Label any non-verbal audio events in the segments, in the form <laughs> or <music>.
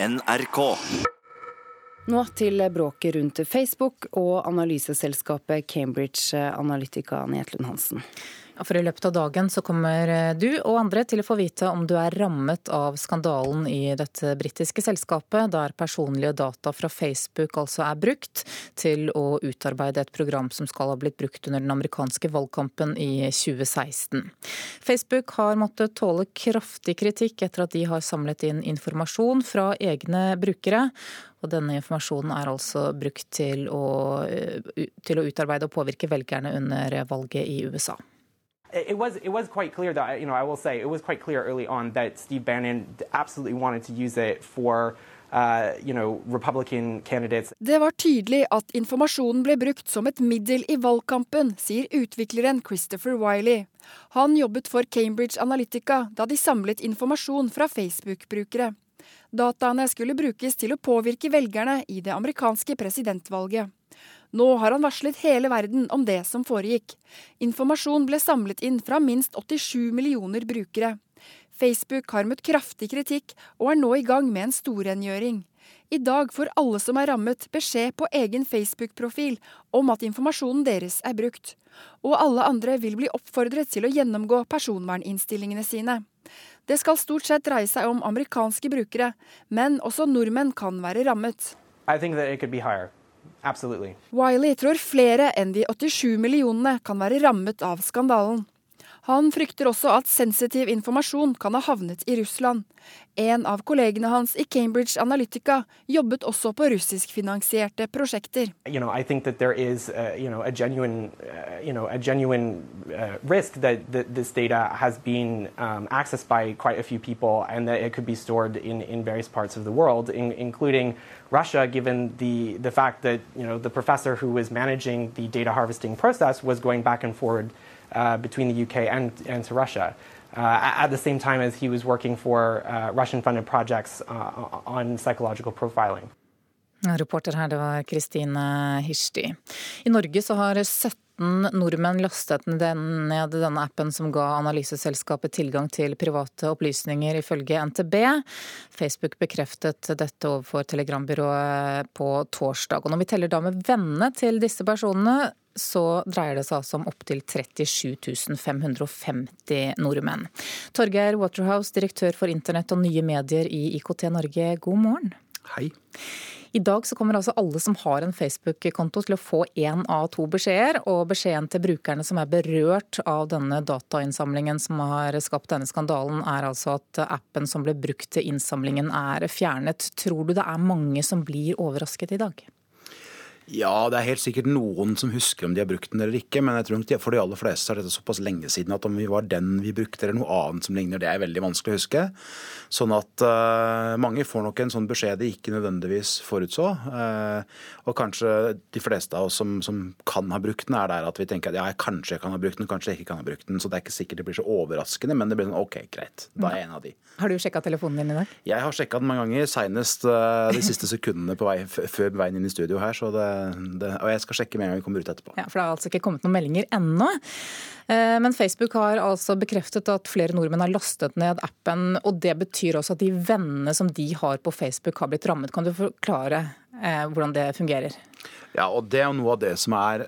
NRK. Nå til bråket rundt Facebook og analyseselskapet Cambridge Analytica, Netlund Hansen. For I løpet av dagen så kommer eh, du og andre til å få vite om du er rammet av skandalen i dette britiske selskapet, der personlige data fra Facebook altså er brukt til å utarbeide et program som skal ha blitt brukt under den amerikanske valgkampen i 2016. Facebook har måttet tåle kraftig kritikk etter at de har samlet inn informasjon fra egne brukere. Og denne informasjonen er altså brukt til å, eh, til å utarbeide og påvirke velgerne under valget i USA. It was it was quite clear that you know I will say it was quite clear early on that Steve Bannon absolutely wanted to use it for uh, you know. Det var tydelig at informasjonen ble brukt som et middel i valgkampen, sier utvikleren Christopher Wiley. Han jobbet for Cambridge Analytica da de samlet informasjon fra Facebook-brukere. Dataene skulle brukes til å påvirke velgerne i det amerikanske presidentvalget. Nå har han varslet hele verden om det som foregikk. Informasjon ble samlet inn fra minst 87 millioner brukere. Facebook har møtt kraftig kritikk og er nå i gang med en storrengjøring. I dag får alle som er rammet beskjed på egen Facebook-profil om at informasjonen deres er brukt. Og alle andre vil bli oppfordret til å gjennomgå personverninnstillingene sine. Det skal stort sett dreie seg om amerikanske brukere, men også nordmenn kan være rammet. I think that it could be. Wiley tror flere enn de 87 millionene kan være rammet av skandalen. Han frykter også at sensitiv informasjon kan ha havnet i Russland. En av kollegene hans i Cambridge Analytica jobbet også på russiskfinansierte prosjekter. You know, is, uh, you know, genuine, uh, you know, genuine uh, risk that, that this data has been um, accessed by quite a few people, and that it could be stored in, in various parts Russia, given the the fact that you know the professor who was managing the data harvesting process was going back and forward between the UK and, and to Russia. Uh, at the same time as he was working for uh, Russian funded projects uh, on psychological profiling. Reporter her, det var Kristine Hirsti. I Norge så har 17 nordmenn lastet ned denne appen som ga analyseselskapet tilgang til private opplysninger, ifølge NTB. Facebook bekreftet dette overfor telegrambyrået på torsdag. Og når vi teller da med vennene til disse personene, så dreier det seg altså om opptil 37 550 nordmenn. Torgeir Waterhouse, direktør for internett og nye medier i IKT Norge, god morgen. Hei. I dag så kommer altså alle som har en Facebook-konto til å få én av to beskjeder. Og beskjeden til brukerne som er berørt av denne datainnsamlingen som har skapt denne skandalen, er altså at appen som ble brukt til innsamlingen er fjernet. Tror du det er mange som blir overrasket i dag? Ja, det er helt sikkert noen som husker om de har brukt den eller ikke. Men jeg tror nok for de aller fleste er dette såpass lenge siden at om vi var den vi brukte eller noe annet som ligner, det er veldig vanskelig å huske. Sånn at uh, mange får nok en sånn beskjed de ikke nødvendigvis forutså. Uh, og kanskje de fleste av oss som, som, kan ha brukt den, er der at vi tenker at ja, kanskje jeg kan ha brukt den, kanskje jeg ikke kan ha brukt den. Så det er ikke sikkert det blir så overraskende, men det blir sånn OK, greit. Da er jeg en av de. Har du sjekka telefonen din i dag? Jeg har sjekka den mange ganger, seinest uh, de siste sekundene på vei, før veien inn i studio her. så det det, og jeg skal sjekke med en gang vi kommer ut etterpå. Ja, For det har altså ikke kommet noen meldinger ennå. Eh, men Facebook har altså bekreftet at flere nordmenn har lastet ned appen. Og det betyr også at de vennene som de har på Facebook har blitt rammet. Kan du forklare eh, hvordan det fungerer? Ja, og Det er noe av det som er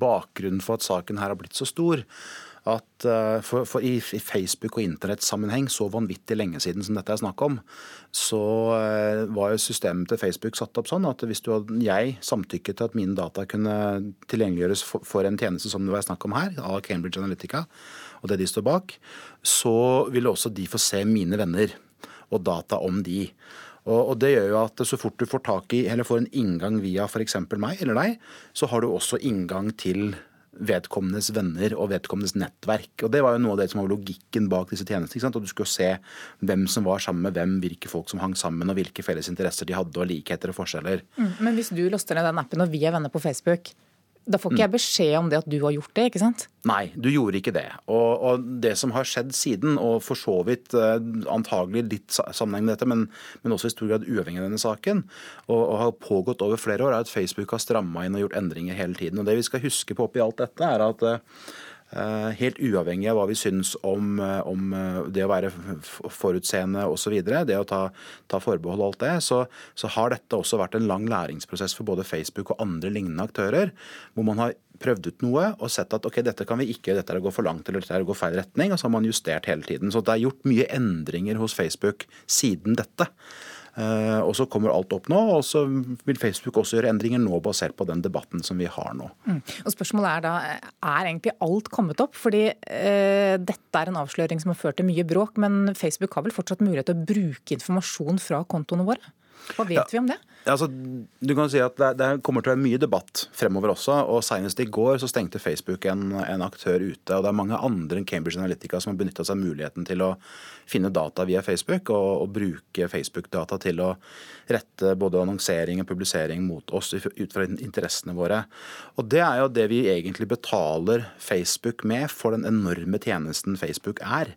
bakgrunnen for at saken her har blitt så stor at uh, for, for i, i, Facebook- og internettsammenheng så vanvittig lenge siden som dette er snakk om, så uh, var jo systemet til Facebook satt opp sånn at hvis du hadde, jeg samtykket til at mine data kunne tilgjengeliggjøres for, for en tjeneste som det var snakk om her, av Cambridge Analytica og det de står bak, så ville også de få se mine venner og data om de. Og, Det gjør jo at så fort du får tak i, eller får en inngang via f.eks. meg eller deg, så har du også inngang til vedkommendes venner og vedkommendes nettverk. Og Det var jo noe av det som var logikken bak disse tjenestene. Og Du skulle se hvem som var sammen med hvem, hvilke folk som hang sammen, og hvilke felles interesser de hadde, og likheter og forskjeller. Mm, men hvis du laster ned den appen, og vi er venner på Facebook, da får ikke jeg beskjed om det at du har gjort det, ikke sant? Nei, du gjorde ikke det. Og, og det som har skjedd siden, og for så vidt eh, antagelig litt sammenheng med dette, men, men, også i stor grad uavhengig av denne saken, og, og, har pågått over flere år, er at Facebook har stramma inn og gjort endringer hele tiden. Og Det vi skal huske på oppi alt dette, er at Eh, helt uavhengig av hva vi syns om, eh, om eh, det å være forutseende osv., det å ta, ta forbehold og alt det, så, så, har dette også vært en lang læringsprosess for både Facebook og andre lignende aktører. Hvor man har prøvd ut noe og sett at ok, dette kan vi ikke, dette er å gå for langt eller dette er å gå feil retning. Og så har man justert hele tiden. Så det er gjort mye endringer hos Facebook siden dette. Eh, og så kommer alt opp nå, og så vil Facebook også gjøre endringer nå basert på den debatten som vi har nå. Mm. Og Spørsmålet er da, er egentlig alt kommet opp? Fordi eh, dette er en avsløring som har ført til mye bråk, men Facebook har vel fortsatt mulighet til å bruke informasjon fra kontoene våre? Hva vet ja. vi om det? Altså, du kan si at det, det, kommer til å være mye debatt fremover også. og Senest i går så stengte Facebook en, en, aktør ute. og Det er mange andre enn Cambridge Analytica som har benytta seg av muligheten til å finne data via Facebook og, og bruke Facebook-data til å rette både annonsering og publisering mot oss ut fra interessene våre. Og Det er jo det vi egentlig betaler Facebook med for den enorme tjenesten Facebook er.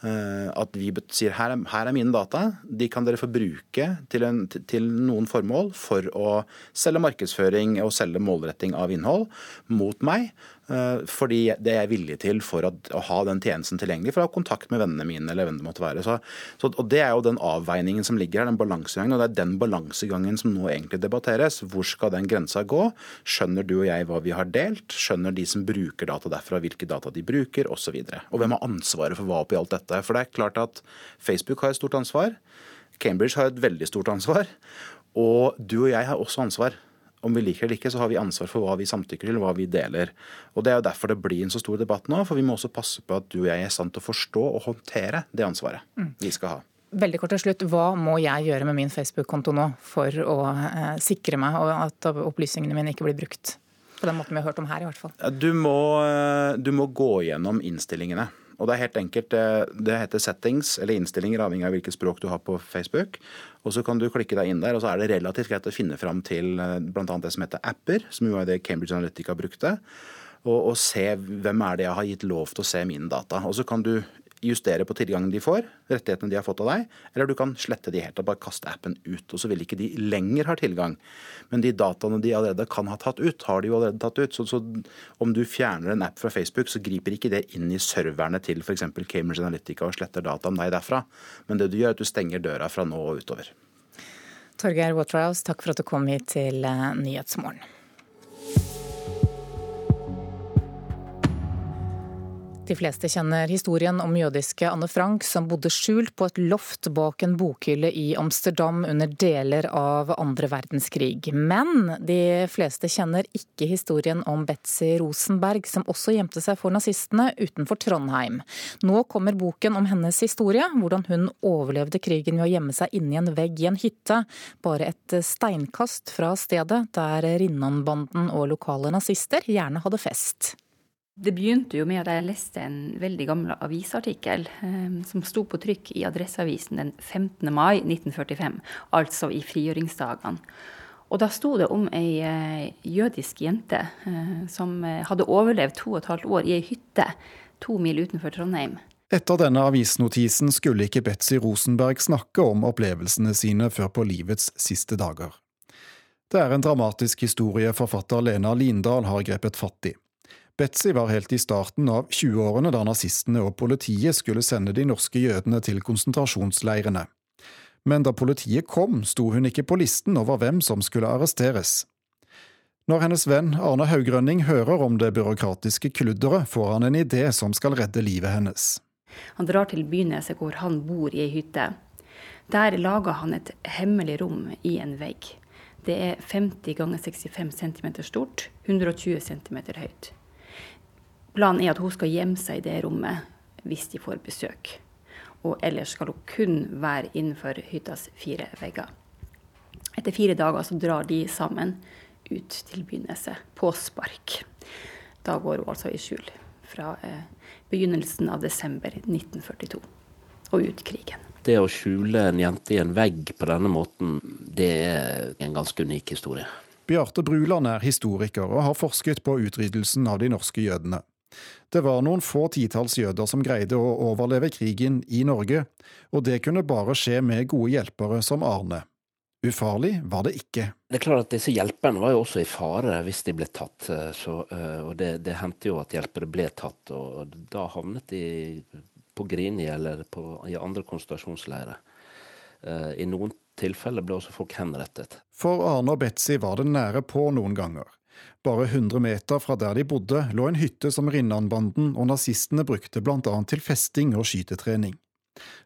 Eh, at vi sier her er, her er, mine data, de kan dere få bruke til, en, til, noen formål for å selge markedsføring og selge målretting av innhold mot meg. Eh, fordi det er jeg villig til for å, å, ha den tjenesten tilgjengelig, for å ha kontakt med vennene mine. eller hvem det måtte være. Så, så, og Det er jo den avveiningen som ligger her, den balansegangen. Og det er den balansegangen som nå egentlig debatteres. Hvor skal den grensa gå? Skjønner du og jeg hva vi har delt? Skjønner de som bruker data derfra hvilke data de bruker, osv. Og, så og hvem har ansvaret for hva oppi alt dette? For det er klart at Facebook har et stort ansvar. Cambridge har et veldig stort ansvar. Og du og jeg har også ansvar om vi liker det eller ikke, så har vi ansvar for hva vi samtykker til, hva vi deler. Og Det er jo derfor det blir en så stor debatt nå, for vi må også passe på at du og jeg er i stand til å forstå og håndtere det ansvaret mm. vi skal ha. Veldig kort til slutt, Hva må jeg gjøre med min Facebook-konto nå for å eh, sikre meg og at opplysningene mine ikke blir brukt? På den måten vi har hørt om her, i hvert fall. Du må, eh, du må gå gjennom innstillingene. Og Det er helt enkelt, eh, det heter settings eller innstillinger, avhengig av hvilket språk du har på Facebook. Og Så kan du klikke deg inn der, og så er det relativt greit å finne fram til eh, bl.a. det som heter apper, som jo er det Cambridge Analytica brukte. Og, og, se hvem er det jeg har gitt lov til å se mine data. Og Så kan du justere på tilgangen de får, rettighetene de har fått av deg, eller du kan slette de helt og bare kaste appen ut. og Så vil ikke de lenger ha tilgang. Men de dataene de allerede kan ha tatt ut, har de jo allerede tatt ut. Så, så om du fjerner en app fra Facebook, så griper ikke det inn i serverne til f.eks. Cambridge Analytica og sletter data om deg derfra. Men det du gjør, er at du stenger døra fra nå og utover. Torgeir Waterhouse, takk for at du kom hit til eh, Nyhetsmorgen. De fleste kjenner historien om jødiske Anne Frank som bodde skjult på et loft bak en bokhylle i Amsterdam under deler av andre verdenskrig. Men de fleste kjenner ikke historien om Betzy Rosenberg, som også gjemte seg for nazistene utenfor Trondheim. Nå kommer boken om hennes historie, hvordan hun overlevde krigen ved å gjemme seg inni en vegg i en hytte, bare et steinkast fra stedet der Rinnan-banden og lokale nazister gjerne hadde fest. Det begynte jo med at jeg leste en veldig gammel avisartikkel eh, som sto på trykk i Adresseavisen den 15. mai 1945, altså i frigjøringsdagene. Og da sto det om ei eh, jødisk jente eh, som eh, hadde overlevd to og et halvt år i ei hytte to mil utenfor Trondheim. Etter denne avisnotisen skulle ikke Betzy Rosenberg snakke om opplevelsene sine før på livets siste dager. Det er en dramatisk historie forfatter Lena Lindahl har grepet fatt i. Betzy var helt i starten av 20-årene da nazistene og politiet skulle sende de norske jødene til konsentrasjonsleirene. Men da politiet kom, sto hun ikke på listen over hvem som skulle arresteres. Når hennes venn Arne Haugrønning hører om det byråkratiske kludderet, får han en idé som skal redde livet hennes. Han drar til Byneset hvor han bor i ei hytte. Der lager han et hemmelig rom i en vegg. Det er 50 ganger 65 cm stort, 120 cm høyt. Planen er at hun skal gjemme seg i det rommet hvis de får besøk. Og ellers skal hun kun være innenfor hyttas fire vegger. Etter fire dager så drar de sammen ut til Byneset på spark. Da går hun altså i skjul fra eh, begynnelsen av desember 1942 og ut krigen. Det å skjule en jente i en vegg på denne måten, det er en ganske unik historie. Bjarte Bruland er historiker og har forsket på utryddelsen av de norske jødene. Det var noen få titalls jøder som greide å overleve krigen i Norge, og det kunne bare skje med gode hjelpere som Arne. Ufarlig var det ikke. Det er klart at Disse hjelperne var jo også i fare hvis de ble tatt. Eh, så, eh, og det, det hendte jo at hjelpere ble tatt, og da havnet de på Grini eller på, i andre konsentrasjonsleirer. Eh, I noen tilfeller ble også folk henrettet. For Arne og Betzy var det nære på noen ganger. Bare 100 meter fra der de bodde, lå en hytte som Rinnan-banden og nazistene brukte bl.a. til festing og skytetrening.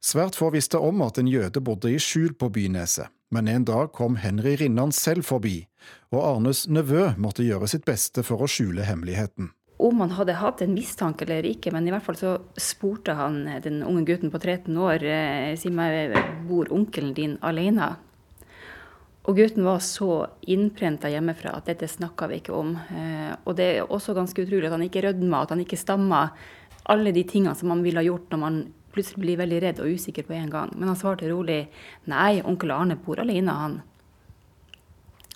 Svært få visste om at en jøde bodde i skjul på Byneset, men en dag kom Henry Rinnan selv forbi, og Arnes nevø måtte gjøre sitt beste for å skjule hemmeligheten. Om han hadde hatt en mistanke eller ikke, men i hvert fall så spurte han den unge gutten på 13 år eh, si meg, bor onkelen din alene? Og gutten var så innprenta hjemmefra at dette snakka vi ikke om. Eh, og det er også ganske utrolig at han ikke rødma, at han ikke stamma. Alle de tingene som man ville ha gjort når man plutselig blir veldig redd og usikker på en gang. Men han svarte rolig nei, onkel Arne bor alene, han.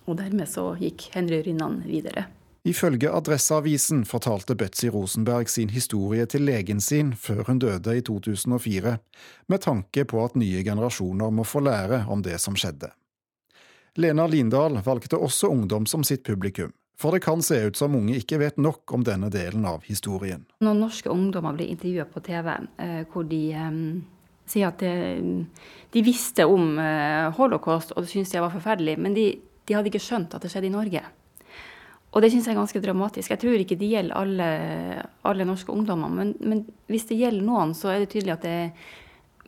Og dermed så gikk Henry Rinnan videre. Ifølge Adresseavisen fortalte Betzy Rosenberg sin historie til legen sin før hun døde i 2004, med tanke på at nye generasjoner må få lære om det som skjedde. Lena Lindahl valgte også ungdom som sitt publikum, for det kan se ut som unge ikke vet nok om denne delen av historien. Når norske ungdommer blir intervjua på TV, eh, hvor de um, sier at de, de, visste om uh, holocaust og det syntes de var forferdelig, men de, de, hadde ikke skjønt at det skjedde i Norge. Og det syns jeg er ganske dramatisk. Jeg tror ikke det gjelder alle, alle norske ungdommer, men, men, hvis det gjelder noen, så er det tydelig at det er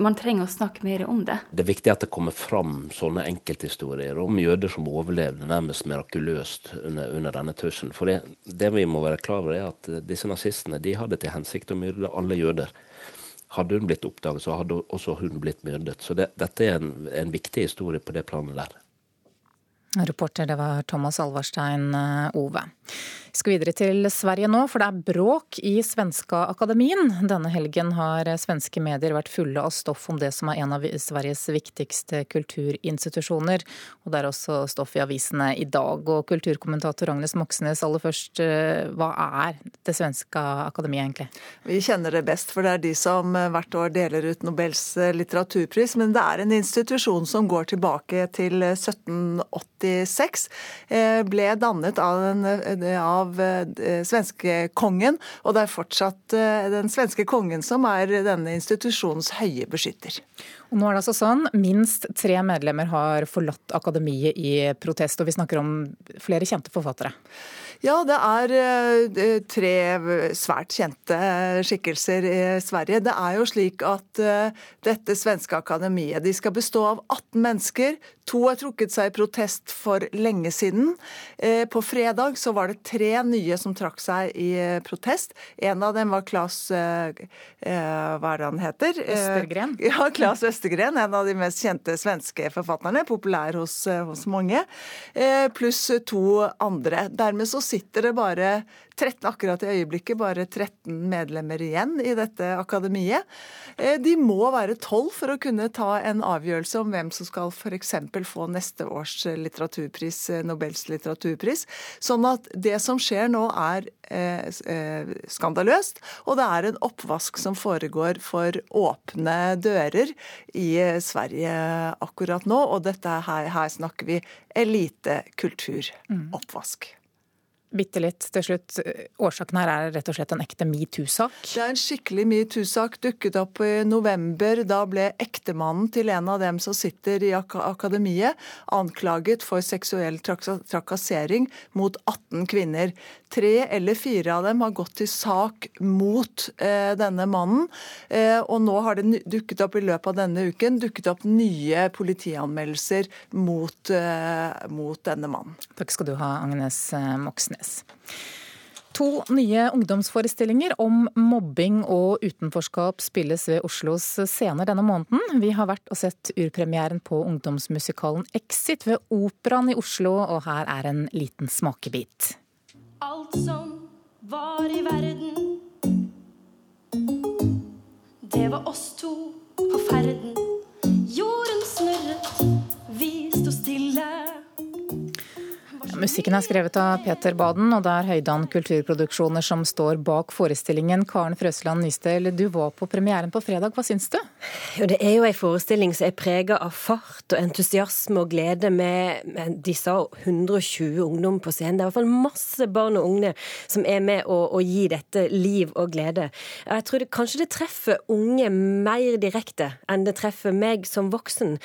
man trenger å snakke mer om det. Det er viktig at det kommer fram sånne enkelthistorier om jøder som overlevde nærmest mirakuløst under, under denne trusselen. For det, det, vi må være klar over, er at disse nazistene de hadde til hensikt å myrde alle jøder. Hadde hun blitt oppdaget, så hadde også hun blitt myrdet. Så det, dette er en, en viktig historie på det planet der. Reporter det var Thomas Alvarstein eh, Ove. Vi skal videre til Sverige nå, for det er bråk i Svenska Akademien. Denne helgen har svenske medier vært fulle av stoff om det som er en av Sveriges viktigste kulturinstitusjoner. Og det er også stoff i avisene i dag. Og kulturkommentator Agnes Moxnes, aller først, eh, hva er det svenske akademiet egentlig? Vi kjenner det best, for det er de som eh, hvert år deler ut Nobels litteraturpris. Men det er en institusjon som går tilbake til 1786. Ble dannet av, den, av av eh, svenske kongen, og det er fortsatt eh, den svenske kongen som er denne institusjonens høye beskytter. Og nå er det altså sånn, Minst tre medlemmer har forlatt akademiet i protest, og vi snakker om flere kjente forfattere. Ja, det er eh, tre svært kjente skikkelser i Sverige. Det er jo slik at dette svenske akademiet de skal bestå av 18 mennesker. To har trukket seg i protest for lenge siden. Eh, på fredag så var det tre nye som trakk seg i eh, protest. En av dem var Claes eh, Hva er det han heter? Østergren. <laughs> Ja, Claes Østergren. En av de mest kjente svenske forfatterne. Populær hos, hos mange. Pluss to andre. Dermed så sitter det bare 13, akkurat i øyeblikket bare 13 medlemmer igjen i dette akademiet. De må være 12 for å kunne ta en avgjørelse om hvem som skal f.eks få neste års litteraturpris, eh, Nobels litteraturpris. Sånn at det som skjer nå er eh, eh, skandaløst, og det er en oppvask som foregår for åpne dører i eh, Sverige akkurat nå. Og dette her, her snakker vi elitekulturoppvask. Bitte litt til slutt. Årsaken her er rett og slett en ekte metoo-sak? Det er en skikkelig metoo-sak. Dukket opp i november. Da ble ektemannen til en av dem som sitter i ak akademiet, anklaget for seksuell trakassering mot 18 kvinner. Tre eller fire av dem har gått til sak mot eh, denne mannen. Eh, og nå har det dukket opp i løpet av denne uken dukket opp nye politianmeldelser mot, eh, mot denne mannen. Takk skal du ha, Agnes eh, Moxnes. Sandnes. To nye ungdomsforestillinger om mobbing og utenforskap spilles ved Oslos scener denne måneden. Vi har vært og sett urpremieren på ungdomsmusikalen Exit ved Operaen i Oslo, og her er en liten smakebit. Alt som var i verden, det var oss to på ferden. Musikken er skrevet av Peter Baden, og det er Høydan kulturproduksjoner som står bak forestillingen. Karen Frøsland Nystel, du var på premieren på fredag, hva syns du? Jo, det er jo en forestilling som er prega av fart og entusiasme og glede, med, med de sa 120 ungdom på scenen. Det er i hvert fall masse barn og unge som er med å, å gi dette liv og glede. Jeg tror det, kanskje det treffer unge mer direkte enn det treffer meg som voksen.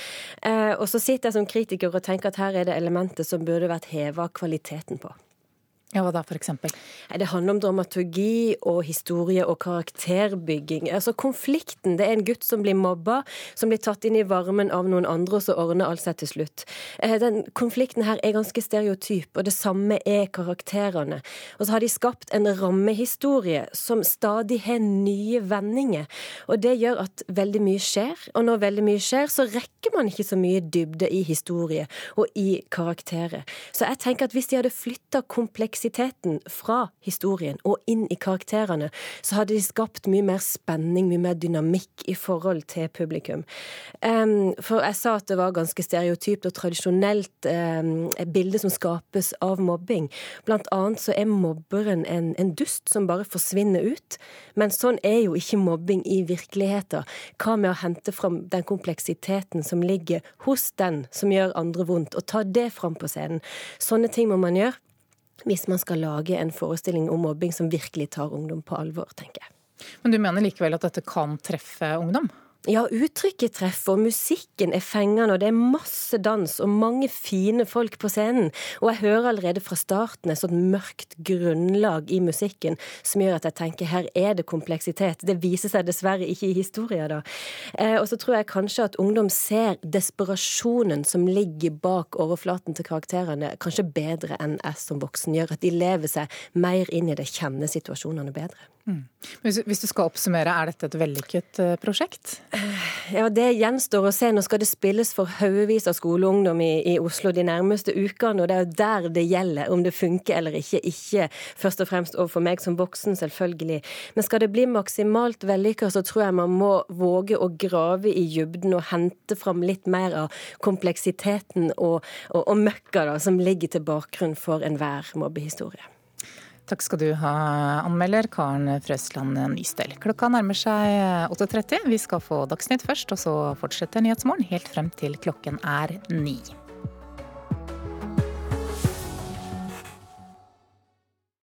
Eh, og så sitter jeg som kritiker og tenker at her er det elementer som burde vært heva kvaliteten på. Ja, Hva da, f.eks.? Det handler om dramaturgi og historie og karakterbygging. Altså Konflikten. Det er en gutt som blir mobba, som blir tatt inn i varmen av noen andre, og så ordner alt seg til slutt. Eh, den konflikten her er ganske stereotyp, og det samme er karakterene. Og så har de skapt en rammehistorie som stadig har nye vendinger. Og det gjør at veldig mye skjer, og når veldig mye skjer, så rekker man ikke så mye dybde i historie og i karakterer. Så jeg tenker at hvis de hadde flytta kompleksitet kompleksiteten fra historien og inn i karakterene, så hadde de skapt mye mer spenning, mye mer dynamikk i forhold til publikum. For jeg sa at det var ganske stereotypt og tradisjonelt bilde som skapes av mobbing. Blant annet så er mobberen en, en dust som bare forsvinner ut. Men sånn er jo ikke mobbing i virkeligheten. Hva med å hente fram den kompleksiteten som ligger hos den som gjør andre vondt, og ta det fram på scenen? Sånne ting må man gjøre hvis man skal lage en forestilling om mobbing som virkelig tar ungdom på alvor, tenker jeg. Men du mener likevel at dette kan treffe ungdom? Ja, uttrykket treffer, musikken er fengende, og det er masse dans og mange fine folk på scenen. Og jeg hører allerede fra starten et sånt mørkt grunnlag i musikken som gjør at jeg tenker her er det kompleksitet. Det viser seg dessverre ikke i historien, da. Eh, og så tror jeg kanskje at ungdom ser desperasjonen som ligger bak overflaten til karakterene, kanskje bedre enn jeg som voksen gjør. At de lever seg mer inn i det, kjenner situasjonene bedre. Mm. Hvis, hvis du skal oppsummere, er dette et vellykket eh, prosjekt? Ja, Det gjenstår å se. Nå skal det spilles for haugevis av skoleungdom i, i, Oslo de nærmeste ukene, og det er jo der det gjelder, om det funker eller ikke. Ikke først og fremst overfor meg som voksen, selvfølgelig. Men skal det bli maksimalt vellykka, så tror jeg man må våge å grave i dybden og hente fram litt mer av kompleksiteten og, og, og møkka da, som ligger til bakgrunn for enhver mobbehistorie. Takk skal du ha, anmelder Karen Frøsland Nystel. Klokka nærmer seg 8.30. Vi skal få Dagsnytt først, og så fortsetter Nyhetsmorgen helt frem til klokken er ni.